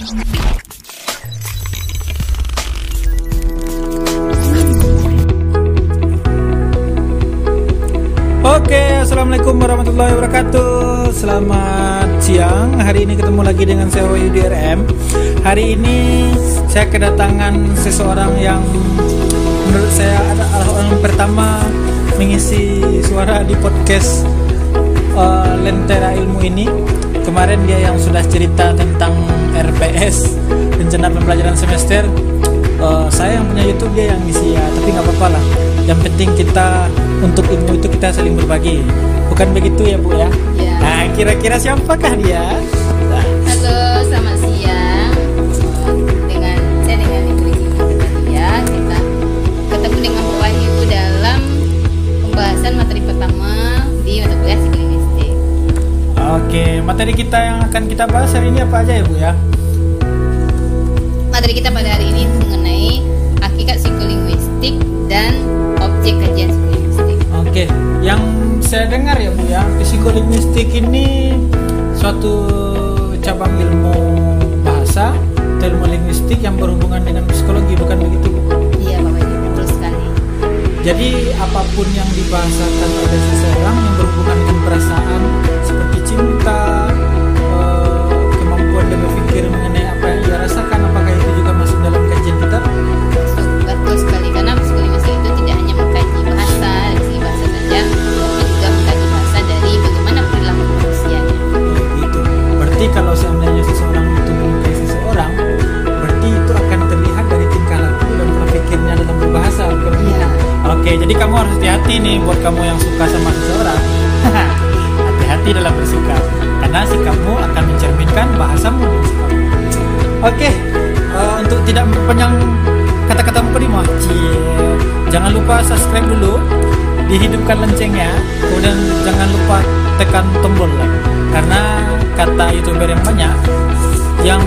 Oke, assalamualaikum warahmatullahi wabarakatuh. Selamat siang. Hari ini ketemu lagi dengan saya Wahyudi RM. Hari ini saya kedatangan seseorang yang menurut saya adalah orang pertama mengisi suara di podcast uh, Lentera Ilmu ini. Kemarin dia yang sudah cerita tentang RPS rencana pembelajaran semester. Uh, saya yang punya YouTube dia yang ngisi ya, tapi nggak apa-apa lah. Yang penting kita untuk ilmu itu kita saling berbagi. Bukan begitu ya Bu ya? Ya. Nah, kira-kira siapakah dia? Materi kita yang akan kita bahas hari ini apa aja ya Bu ya? Materi kita pada hari ini mengenai hakikat psikolinguistik dan objek kajian psikolinguistik. Oke, yang saya dengar ya Bu ya, psikolinguistik ini suatu cabang ilmu bahasa, atau ilmu linguistik yang berhubungan dengan psikologi, bukan begitu Bu? Iya, Bapak Ibu, betul sekali. Jadi apa pun yang dibahasakan oleh seseorang yang berhubungan dengan perasaan seperti cinta, dia berpikir mengenai apa yang dia rasakan, apakah itu juga masuk dalam kajian kita? Betul sekali karena psikolinguistik itu tidak hanya mengkaji bahasa dari segi bahasa saja, tapi juga mengkaji bahasa dari bagaimana perilaku manusianya. Oh, gitu. Berarti kalau seandainya seseorang itu menyukai seseorang, berarti itu akan terlihat dari tingkah laku dan pola pikirnya dalam berbahasa. bukan? Iya. Oke, jadi kamu harus hati-hati nih buat kamu yang suka sama seseorang. hati-hati dalam bersikap, karena sikapmu akan mencerminkan bahasamu dan sikapmu. Oke, eh, untuk tidak memperpanjang kata-kata mukadimah, jangan lupa subscribe dulu, dihidupkan loncengnya, kemudian jangan lupa tekan tombol like. Karena kata youtuber yang banyak, yang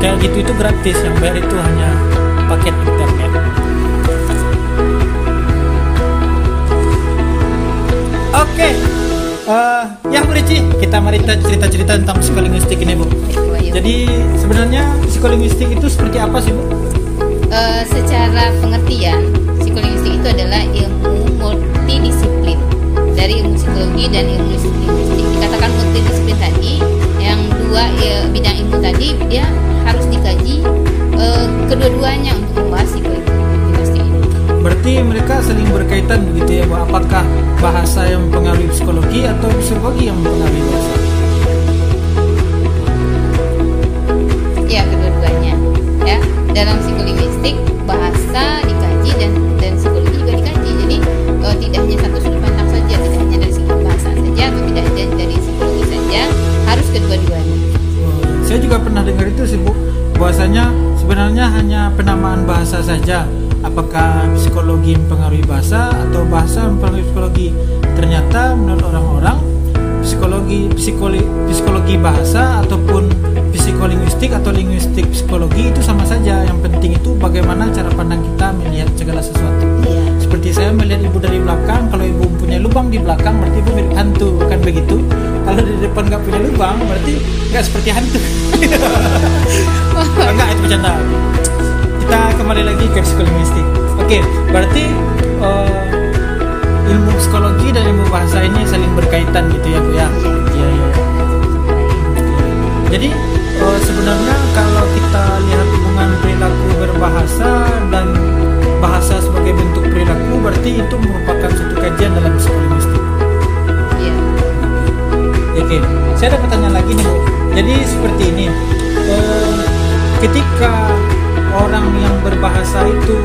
kayak gitu itu gratis, yang bayar itu hanya paket internet. Oke, eh, ya Bu Rici, kita mari cerita-cerita tentang psikolinguistik ini Bu. Ayu. Jadi sebenarnya psikolinguistik itu seperti apa sih Bu? Eh, secara pengertian, psikolinguistik itu adalah ilmu multidisiplin dari ilmu psikologi dan ilmu linguistik. Dikatakan multidisiplin tadi, yang dua ya, bidang ilmu tadi dia harus dikaji eh, kedua-duanya Berarti mereka saling berkaitan begitu ya Bu? Apakah bahasa yang mempengaruhi psikologi atau psikologi yang mempengaruhi bahasa? Ya kedua-duanya. Ya dalam psikolinguistik bahasa dikaji dan dan psikologi juga dikaji. Jadi eh, tidak hanya satu sudut pandang saja, tidak hanya dari segi bahasa saja atau tidak hanya dari psikologi saja, harus kedua-duanya. Oh, Saya juga pernah dengar itu sih Bu, bahwasanya sebenarnya hanya penamaan bahasa saja. Apakah psikologi mempengaruhi bahasa atau bahasa mempengaruhi psikologi? Ternyata menurut orang-orang psikologi psikologi psikologi bahasa ataupun psikolinguistik atau linguistik psikologi itu sama saja. Yang penting itu bagaimana cara pandang kita melihat segala sesuatu. Iya. Seperti saya melihat ibu dari belakang, kalau ibu punya lubang di belakang berarti ibu mirip hantu, bukan begitu? Kalau di depan nggak punya lubang berarti nggak seperti hantu. Enggak itu bercanda. Kita kembali lagi ke psikolinguistik. Oke, berarti eh, ilmu psikologi dan ilmu bahasa ini saling berkaitan gitu ya bu ya? Iya iya. Jadi eh, sebenarnya kalau kita lihat hubungan perilaku berbahasa dan bahasa sebagai bentuk perilaku berarti itu merupakan suatu kajian dalam psikolinguistik. Iya. Oke, saya ada pertanyaan lagi nih Bu. Jadi seperti ini, eh, ketika orang yang berbahasa itu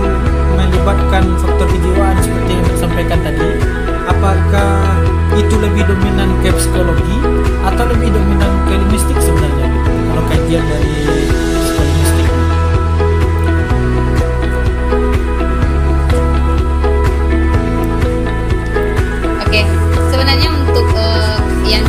melibatkan faktor kejiwaan seperti yang disampaikan tadi, apakah itu lebih dominan ke psikologi atau lebih dominan ke linguistik sebenarnya? Kalau kajian dari psikolinguistik. Oke, sebenarnya untuk eh, yang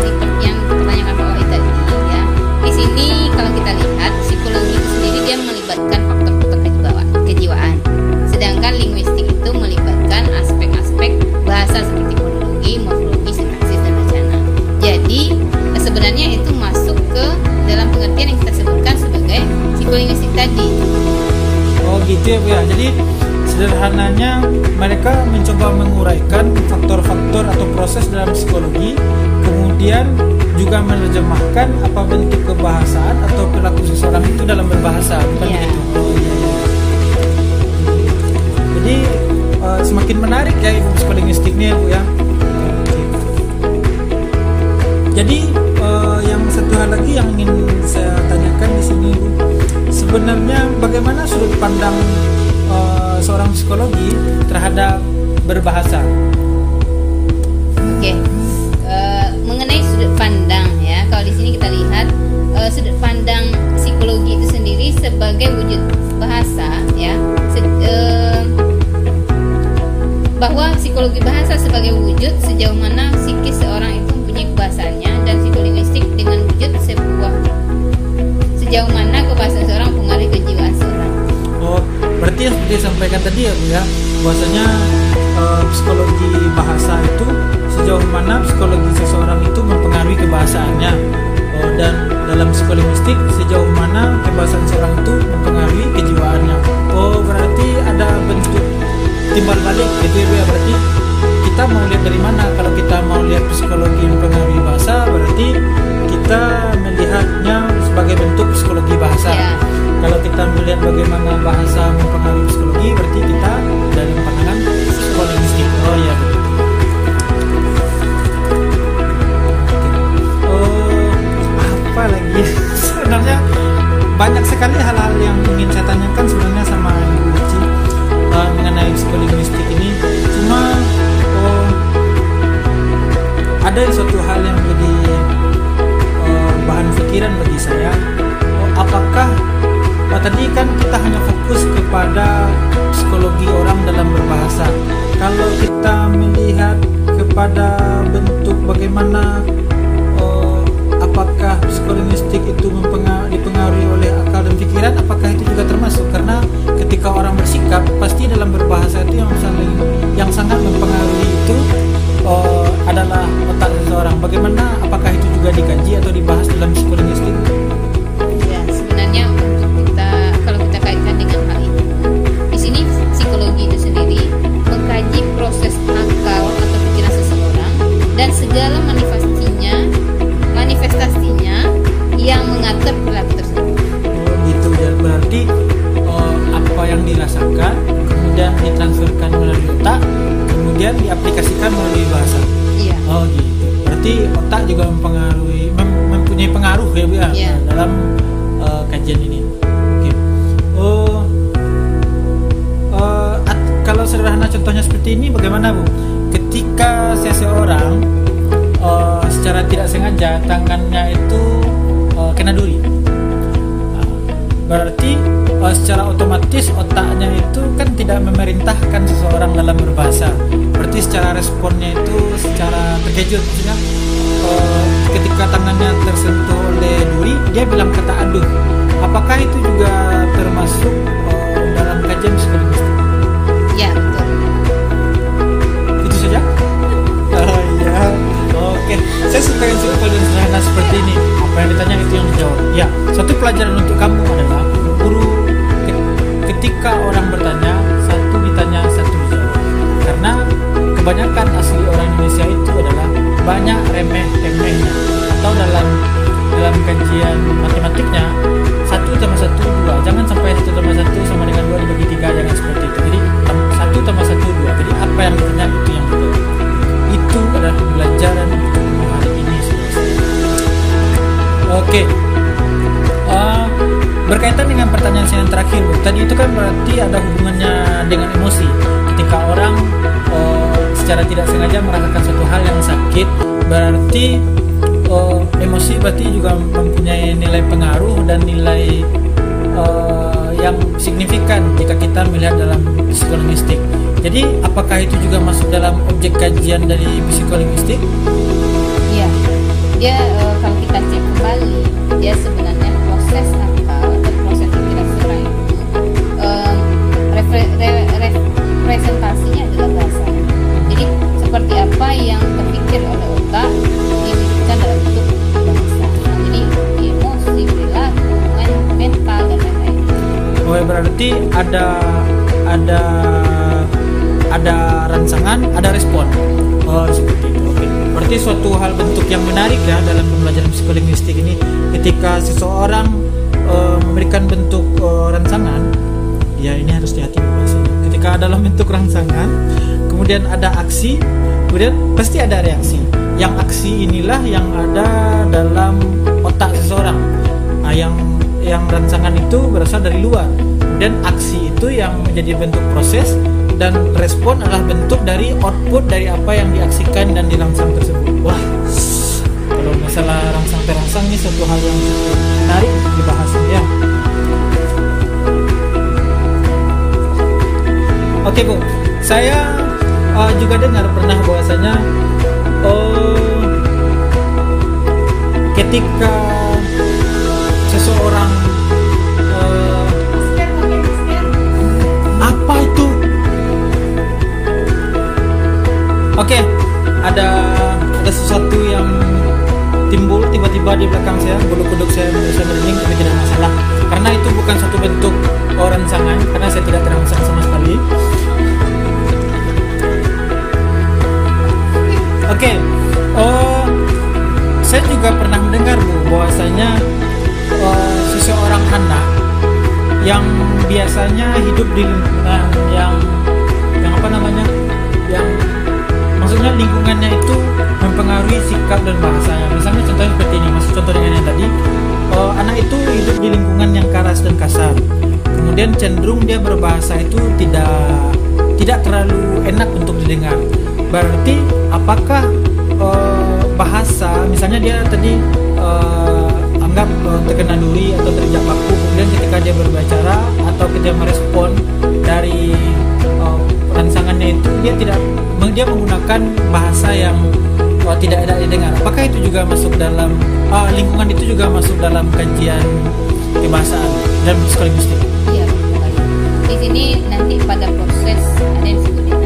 sederhananya mereka mencoba menguraikan faktor-faktor atau proses dalam psikologi, kemudian juga menerjemahkan apa bentuk kebahasaan atau perilaku seseorang itu dalam berbahasa, bukan Iya. begitu? Jadi eh, semakin menarik ya ilmu psikolinguistik ini ya Bu ya. Jadi eh, yang satu hal lagi yang ingin saya tanyakan di sini Bu, sebenarnya bagaimana sudut pandang eh, seorang psikologi terhadap berbahasa? Oke, Eh, mengenai sudut pandang ya, kalau di sini kita lihat eh, sudut pandang psikologi itu sendiri sebagai wujud bahasa ya, Se- eh, bahwa psikologi bahasa sebagai wujud sejauh mana berarti yang seperti disampaikan tadi ya ya, bahwasanya eh, psikologi bahasa itu sejauh mana psikologi seseorang itu mempengaruhi kebahasaannya Oh, dan dalam psikolinguistik sejauh mana kebahasaan seorang itu mempengaruhi kejiwaannya. Oh, berarti ada bentuk timbal balik gitu ya ya, berarti kita mau lihat dari mana kalau kita mau lihat psikologi mempengaruhi bahasa berarti kita melihatnya sebagai bentuk psikologi bahasa Ya. Kalau kita melihat bagaimana bahasa mempengaruhi psikologi berarti kita dari pandangan psikolinguistik oh betul. Oh apa lagi? Sebenarnya banyak sekali hal-hal yang ingin saya tanyakan bagaimana signifikan jika kita melihat dalam psikolinguistik jadi apakah itu juga masuk dalam objek kajian dari psikolinguistik Iya. Dia eh, kalau kita cek kembali, dia sebenarnya proses akal atau proses seseorang itu repre- re- representasinya adalah bahasanya. Jadi seperti apa yang terpikir oleh otak diwujudkan Oh, berarti ada ada ada rangsangan, ada respon. Oh, seperti itu. Oke. Berarti suatu hal bentuk yang menarik ya dalam pembelajaran psikolinguistik ini ketika seseorang uh, memberikan bentuk uh, rangsangan, ya ini harus hati-hati bahasanya. Ketika dalam bentuk rangsangan, kemudian ada aksi, kemudian pasti ada reaksi. Yang aksi inilah yang ada dalam otak seseorang. Nah, yang yang rangsangan itu berasal dari luar. Dan aksi itu yang menjadi bentuk proses dan respon adalah bentuk dari output dari apa yang diaksikan dan dirangsang tersebut. Wah, kalau masalah rangsang terangsang ini satu hal yang menarik dibahas ya. Oke bu, saya uh, juga dengar pernah bahwasanya oh ketika seseorang Oke, ada ada sesuatu yang timbul tiba-tiba di belakang saya, bulu kuduk saya saya merinding tapi tidak masalah karena itu bukan satu bentuk orang sangan karena saya tidak terangsang sama sekali. Oke, okay. uh, saya juga pernah mendengar bu bahwasanya uh, seseorang anak yang biasanya hidup di lingkungan yang yang apa namanya maksudnya lingkungannya itu mempengaruhi sikap dan bahasanya. Misalnya contohnya seperti ini masih contoh dengan yang tadi uh, anak itu hidup di lingkungan yang keras dan kasar. Kemudian cenderung dia berbahasa itu tidak tidak terlalu enak untuk didengar. Berarti apakah uh, bahasa misalnya dia tadi uh, anggap uh, terkena duri atau terjebak kemudian ketika dia berbicara atau kita merespon dari rangsangannya itu dia tidak dia menggunakan bahasa yang uh, tidak ada didengar. Apakah itu juga masuk dalam uh, lingkungan itu juga masuk dalam kajian kebahasaan dan psikologi iya di sini nanti pada proses ada yang disebut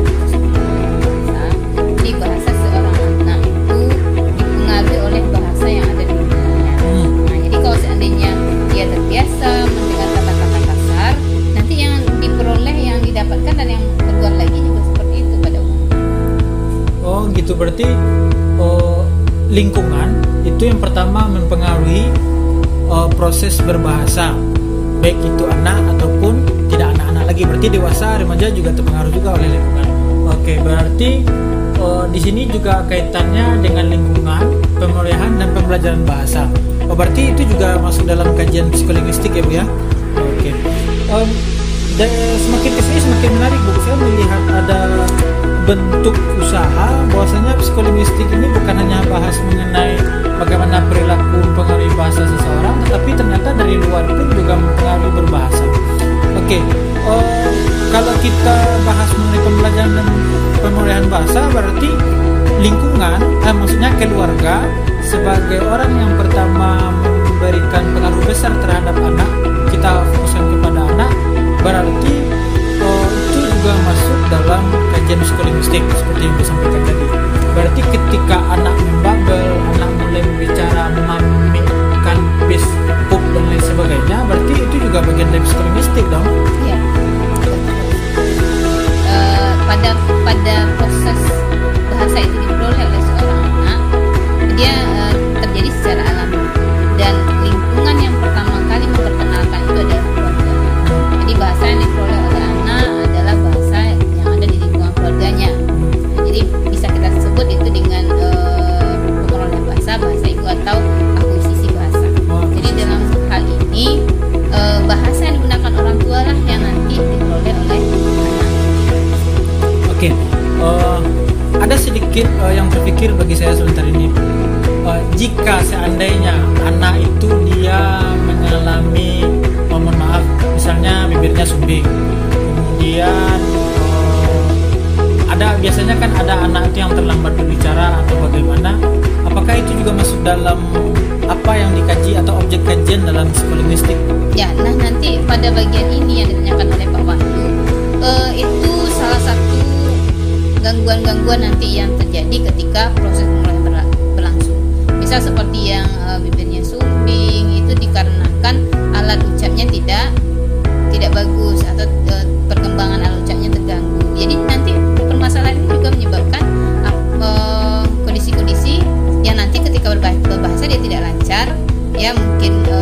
lingkungan itu yang pertama mempengaruhi oh, proses berbahasa baik itu anak ataupun tidak anak-anak lagi berarti dewasa remaja juga terpengaruh juga oleh lingkungan. Oke berarti oh, di sini juga kaitannya dengan lingkungan pemulihan dan pembelajaran bahasa. Oh berarti itu juga masuk dalam kajian psikolinguistik ya bu ya? Oke. Em, dan semakin ke sini semakin menarik bu. Saya melihat ada bentuk usaha bahwasanya psikolinguistik ini bukan hanya bahas mengenai bagaimana perilaku mempengaruhi bahasa seseorang, tetapi ternyata dari luar pun juga mempengaruhi berbahasa. Oke, eh, kalau kita bahas mengenai pembelajaran dan pemulihan bahasa, berarti lingkungan, eh, maksudnya keluarga sebagai orang yang pertama memberikan pengaruh besar terhadap anak, kita fokuskan kepada anak, berarti oh, itu juga masuk dalam kajian psikolinguistik seperti yang disampaikan tadi. Berarti ketika anak membabel, anak mulai berbicara memamikan bis, pup dan lain sebagainya, berarti itu juga bagian dari psikolinguistik dong. Iya. Eh, pada pada proses bahasa itu Oke, eh, ada sedikit eh, yang terpikir bagi saya sebentar ini. Eh, jika seandainya anak itu dia mengalami, oh, mohon maaf, misalnya bibirnya sumbing, kemudian eh, ada biasanya kan ada anak itu yang terlambat berbicara atau bagaimana? Apakah itu juga masuk dalam apa yang dikaji atau objek kajian dalam psikolinguistik? Ya, nah nanti pada bagian ini yang ditanyakan oleh Pak Wahyu eh, itu salah satu gangguan-gangguan nanti yang terjadi ketika proses mulai berlangsung. Misal seperti yang eh, e, bibirnya sumbing itu dikarenakan alat ucapnya tidak tidak bagus atau e, perkembangan alat ucapnya terganggu. Jadi nanti permasalahan ini juga menyebabkan eh, kondisi-kondisi e, yang nanti ketika berbahasa, berbahasa dia tidak lancar, ya mungkin e,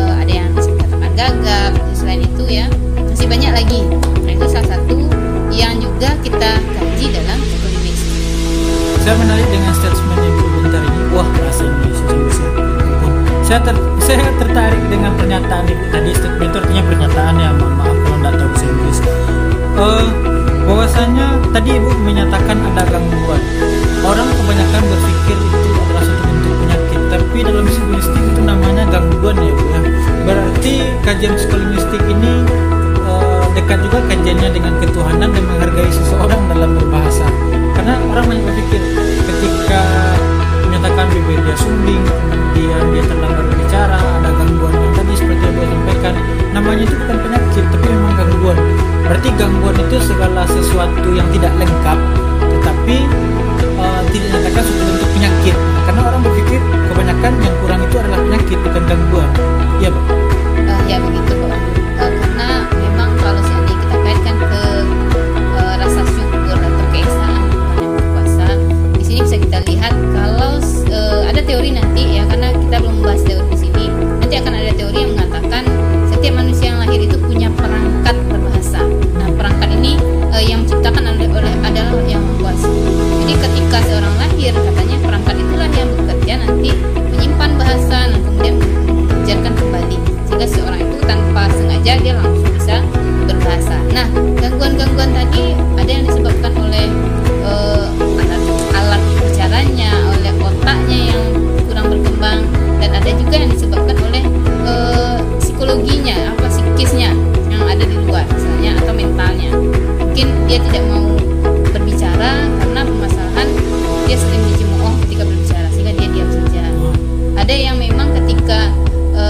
yang memang ketika e,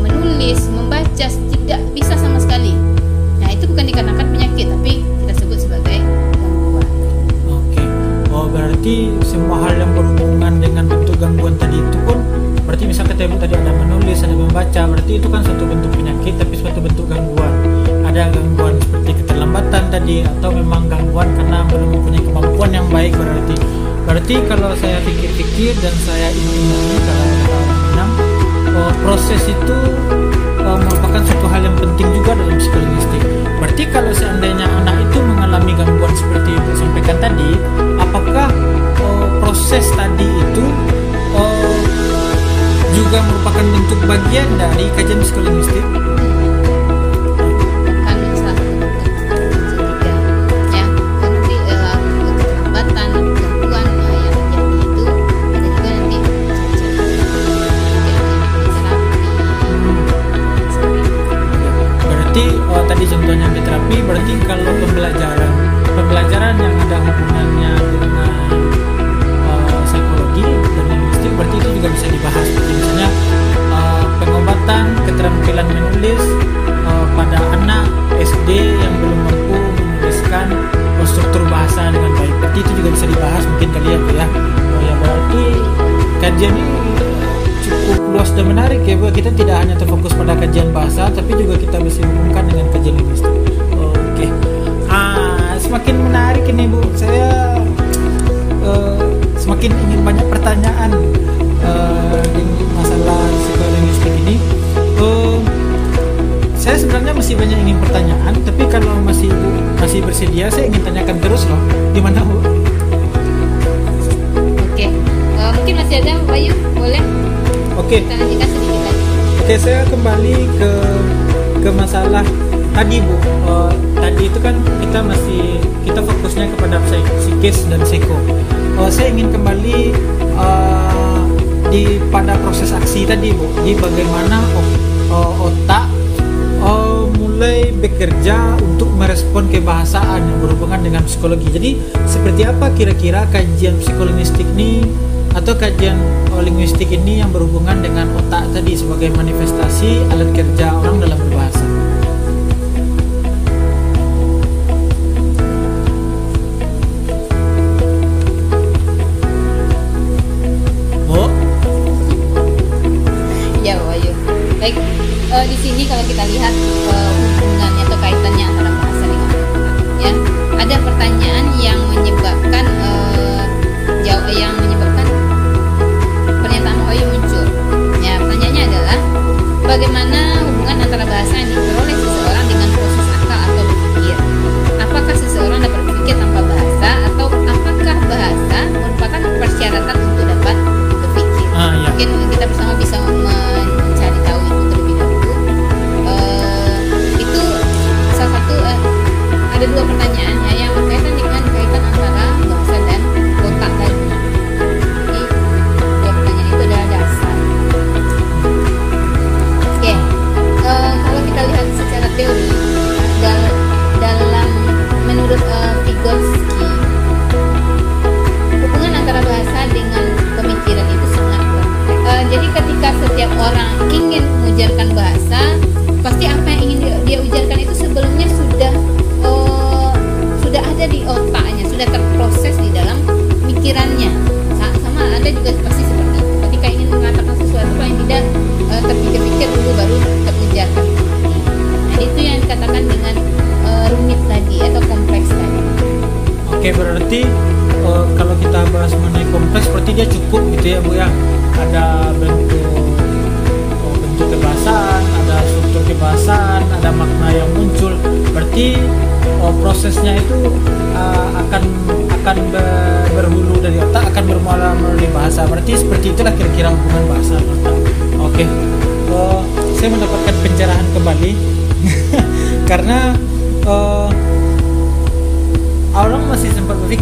menulis, membaca tidak bisa sama sekali. Nah, itu bukan dikarenakan penyakit, tapi kita sebut sebagai gangguan. Oke. Oh, berarti semua hal yang berhubungan dengan bentuk gangguan tadi itu pun berarti bisa ketemu tadi ada menulis, ada membaca, berarti itu kan satu bentuk penyakit tapi suatu bentuk gangguan. Ada gangguan seperti keterlambatan tadi atau memang gangguan karena belum mempunyai kemampuan yang baik berarti. Berarti kalau saya pikir-pikir dan saya ingin kalau proses itu uh, merupakan suatu hal yang penting juga dalam psikolinguistik. Berarti kalau seandainya anak itu mengalami gangguan seperti yang disampaikan tadi, apakah uh, proses tadi itu uh, juga merupakan bentuk bagian dari kajian psikolinguistik? calor. Oke. Okay. Oke, saya kembali ke ke masalah tadi Bu. Uh, tadi itu kan kita masih kita fokusnya kepada psikis dan psiko. Uh, eh, saya ingin kembali uh, di pada proses aksi tadi Bu. Di bagaimana uh, otak uh, mulai bekerja untuk merespon kebahasaan yang berhubungan dengan psikologi. Jadi, seperti apa kira-kira kajian psikolinguistik ini atau kajian linguistik ini yang berhubungan dengan otak tadi sebagai manifestasi alat kerja orang dalam berbahasa. Oh? Ya, Baik, eh, di sini kalau kita lihat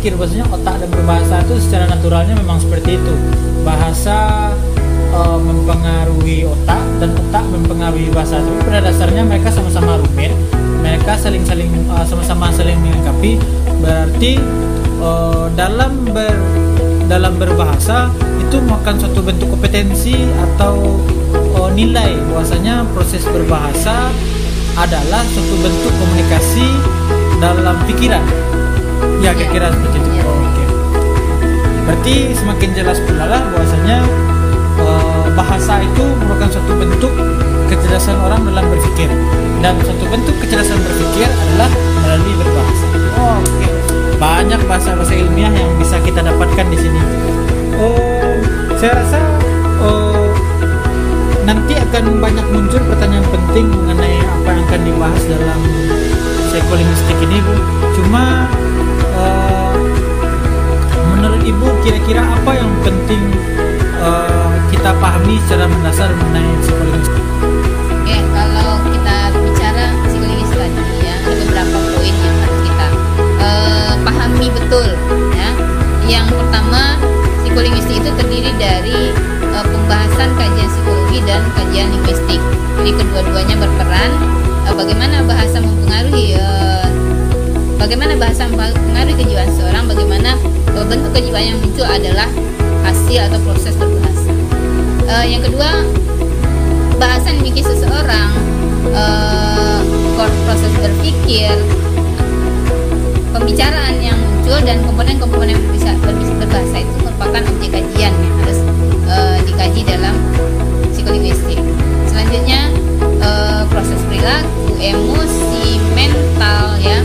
berpikir bahwasanya otak dan berbahasa itu secara naturalnya memang seperti itu. Bahasa eh, mempengaruhi otak dan otak mempengaruhi bahasa. Tapi pada dasarnya mereka sama-sama rumit mereka saling-saling eh, sama-sama saling melengkapi berarti eh, dalam ber dalam berbahasa itu merupakan suatu bentuk kompetensi atau eh, nilai. Bahwasanya proses berbahasa adalah suatu bentuk komunikasi dalam pikiran Ya kira-kira seperti itu. Oh, Oke. Berarti semakin jelas pula lah bahwasanya eh, bahasa itu merupakan suatu bentuk kecerdasan orang dalam berpikir dan suatu bentuk kecerdasan berpikir adalah melalui berbahasa. Oh, Oke. Banyak bahasa-bahasa ilmiah yang bisa kita dapatkan di sini. Oh, saya rasa oh, nanti akan banyak muncul pertanyaan penting mengenai apa yang akan dibahas dalam psikolinguistik ini bu cuma menurut ibu kira-kira apa yang penting eh, kita pahami secara mendasar mengenai psikolinguistik Oke, kalau kita bicara psikologis tadi ya, ada beberapa poin yang harus kita eh, pahami betul ya. Yang pertama, psikolinguistik itu terdiri dari eh, pembahasan kajian psikologi dan kajian linguistik. Jadi kedua-duanya berperan eh, bagaimana bahasa mempengaruhi eh, bagaimana bahasa mempengaruhi kejiwaan seorang, bagaimana eh, bentuk kejiwaan yang muncul adalah hasil atau proses berbahasa. Eh, yang kedua, bahasa yang dimiliki seseorang eh, proses berpikir pembicaraan yang muncul dan komponen-komponen yang bisa berbahasa itu merupakan objek kajian yang harus eh, dikaji dalam psikolinguistik selanjutnya eh, proses perilaku emosi mental ya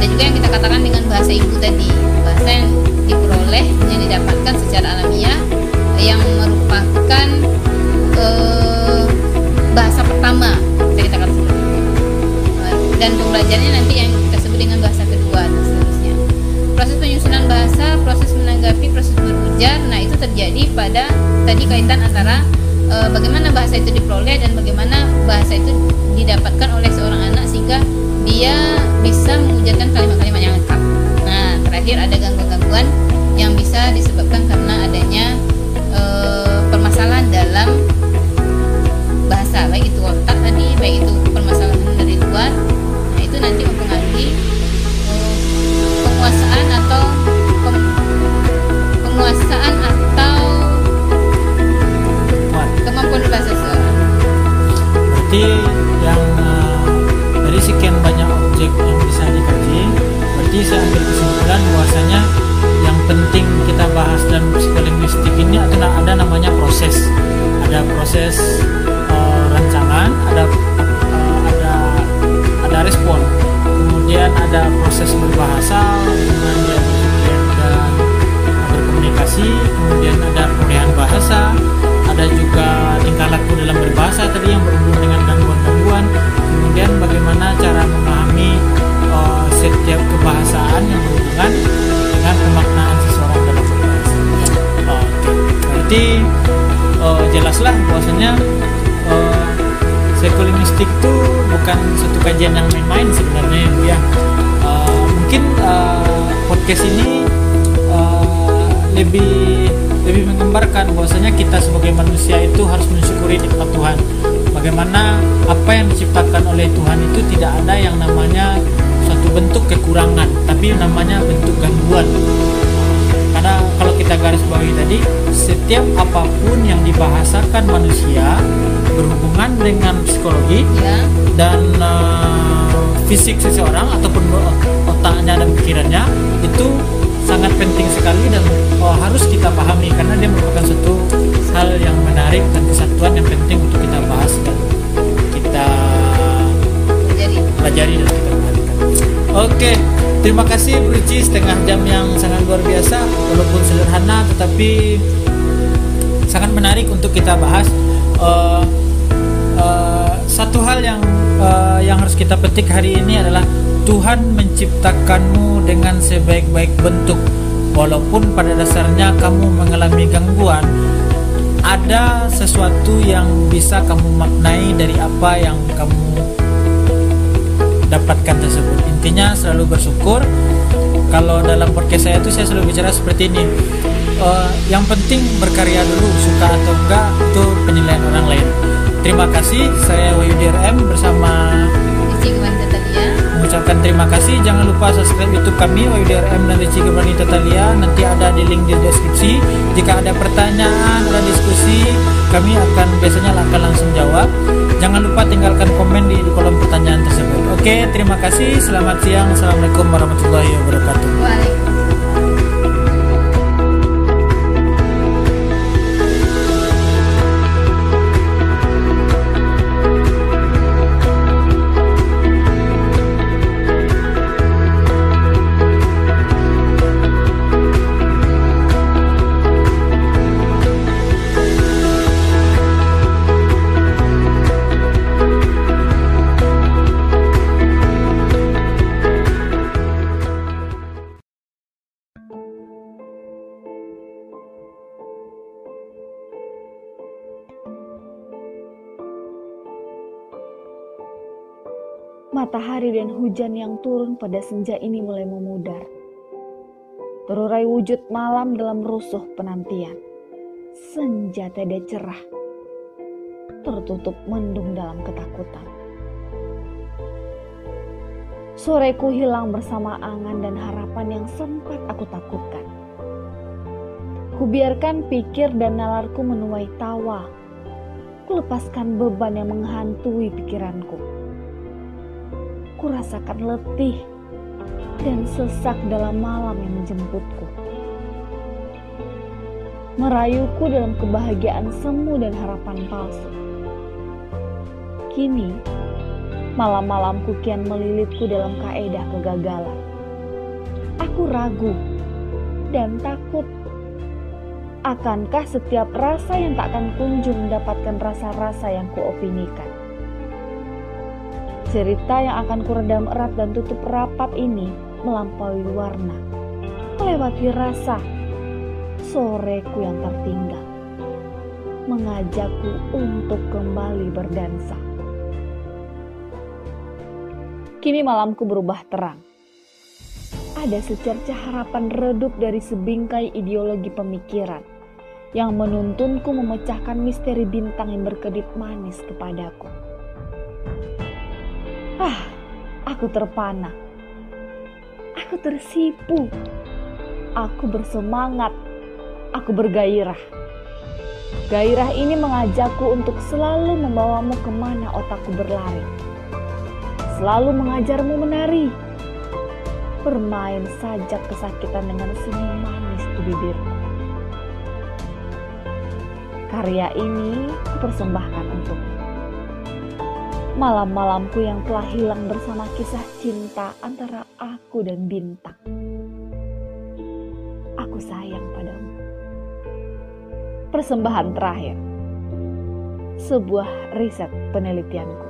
ada juga yang kita katakan dengan bahasa ibu tadi bahasa yang diperoleh yang didapatkan secara alamiah yang merupakan eh, bahasa pertama bisa kita katakan. Dan pembelajarannya nanti yang kita sebut dengan bahasa kedua dan seterusnya. Proses penyusunan bahasa proses menanggapi proses berujar nah itu terjadi pada tadi kaitan antara eh, bagaimana bahasa itu diperoleh dan bagaimana bahasa itu didapatkan oleh seorang anak sehingga dia bahas dalam psikolinguistik ini ada ada namanya proses. Ada proses eh, rancangan ada eh, ada ada respon. Kemudian ada proses berbahasa berpikir dan berkomunikasi kemudian ada perolehan bahasa ada juga tingkah laku dalam berbahasa tadi yang berhubungan dengan gangguan-gangguan. Kemudian bagaimana cara memahami eh, setiap kebahasaan yang berhubungan dengan pemaknaan berarti eh, jelaslah bahwasanya eh, psikolinguistik itu bukan satu kajian yang main-main sebenarnya ya ya. Eh, mungkin eh, podcast ini eh, lebih lebih menggambarkan bahwasanya kita sebagai manusia itu harus mensyukuri nikmat Tuhan. Bagaimana apa yang diciptakan oleh Tuhan itu tidak ada yang namanya suatu bentuk kekurangan, tapi namanya bentuk gangguan. Karena kalau kita garis bawahi tadi setiap apa pun yang dibahasakan manusia berhubungan dengan psikologi ya dan uh, fisik seseorang ataupun otaknya dan pikirannya itu sangat penting sekali dan oh, harus kita pahami karena dia merupakan satu hal yang menarik dan kesatuan yang penting untuk kita bahas dan kita pelajari. dan kita perhatikan. Oke, terima kasih Bu Ici. Setengah jam yang sangat luar biasa. Walaupun sederhana tetapi sangat menarik untuk kita bahas. Uh, uh, satu hal yang uh, yang harus kita petik hari ini adalah Tuhan menciptakanmu dengan sebaik-baik bentuk. Walaupun pada dasarnya kamu mengalami gangguan ada sesuatu yang bisa kamu maknai dari apa yang kamu dapatkan tersebut. Intinya selalu bersyukur. Kalau dalam podcast saya itu saya selalu bicara seperti ini. Uh, yang penting berkarya dulu suka atau enggak itu penilaian orang lain. Terima kasih saya Wahyudi RM bersama mengucapkan terima kasih. Jangan lupa subscribe YouTube kami Wahyudi RM dan Cici Gemanita Talia nanti ada di link di deskripsi. Jika ada pertanyaan ada diskusi kami akan biasanya akan langsung jawab jangan lupa tinggalkan komen di, kolom pertanyaan tersebut. Oke terima kasih. Selamat siang. Assalamualaikum warahmatullahi wabarakatuh. Waalaikumsalam Matahari dan hujan yang turun pada senja ini mulai memudar. Terurai wujud malam dalam rusuh penantian. Senja tidak cerah. Tertutup mendung dalam ketakutan. Soreku hilang bersama angan dan harapan yang sempat aku takutkan. Kubiarkan pikir dan nalarku menuai tawa. Kulepaskan beban yang menghantui pikiranku kurasakan letih dan sesak dalam malam yang menjemputku. Merayuku dalam kebahagiaan semu dan harapan palsu. Kini, malam-malamku kian melilitku dalam kaedah kegagalan. Aku ragu dan takut. Akankah setiap rasa yang tak akan kunjung mendapatkan rasa-rasa yang kuopinikan? Cerita yang akan kuredam erat dan tutup rapat ini melampaui warna, melewati rasa, soreku yang tertinggal, mengajakku untuk kembali berdansa. Kini malamku berubah terang. Ada secerca harapan redup dari sebingkai ideologi pemikiran yang menuntunku memecahkan misteri bintang yang berkedip manis kepadaku. Ah, aku terpana. Aku tersipu. Aku bersemangat. Aku bergairah. Gairah ini mengajakku untuk selalu membawamu ke mana otakku berlari. Selalu mengajarmu menari. Bermain sajak kesakitan dengan senyum manis di bibirku. Karya ini kupersembahkan untukmu malam-malamku yang telah hilang bersama kisah cinta antara aku dan bintang. Aku sayang padamu. Persembahan terakhir. Sebuah riset penelitianku.